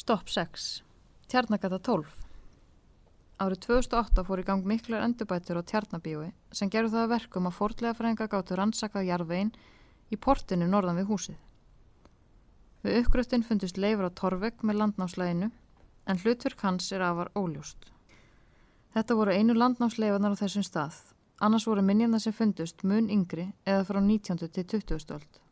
Stopp 6. Tjarnagata 12. Árið 2008 fór í gang miklar endurbætur á Tjarnabíui sem gerur það að verkum að fordlega fræðinga gáttu rannsakað jarðvegin í portinu norðan við húsið. Við uppgröftin fundist leifur á Torvegg með landnámsleginu en hlutverk hans er afar óljóst. Þetta voru einu landnámsleifarnar á þessum stað, annars voru minjarna sem fundust mun yngri eða frá 19. til 20. öld.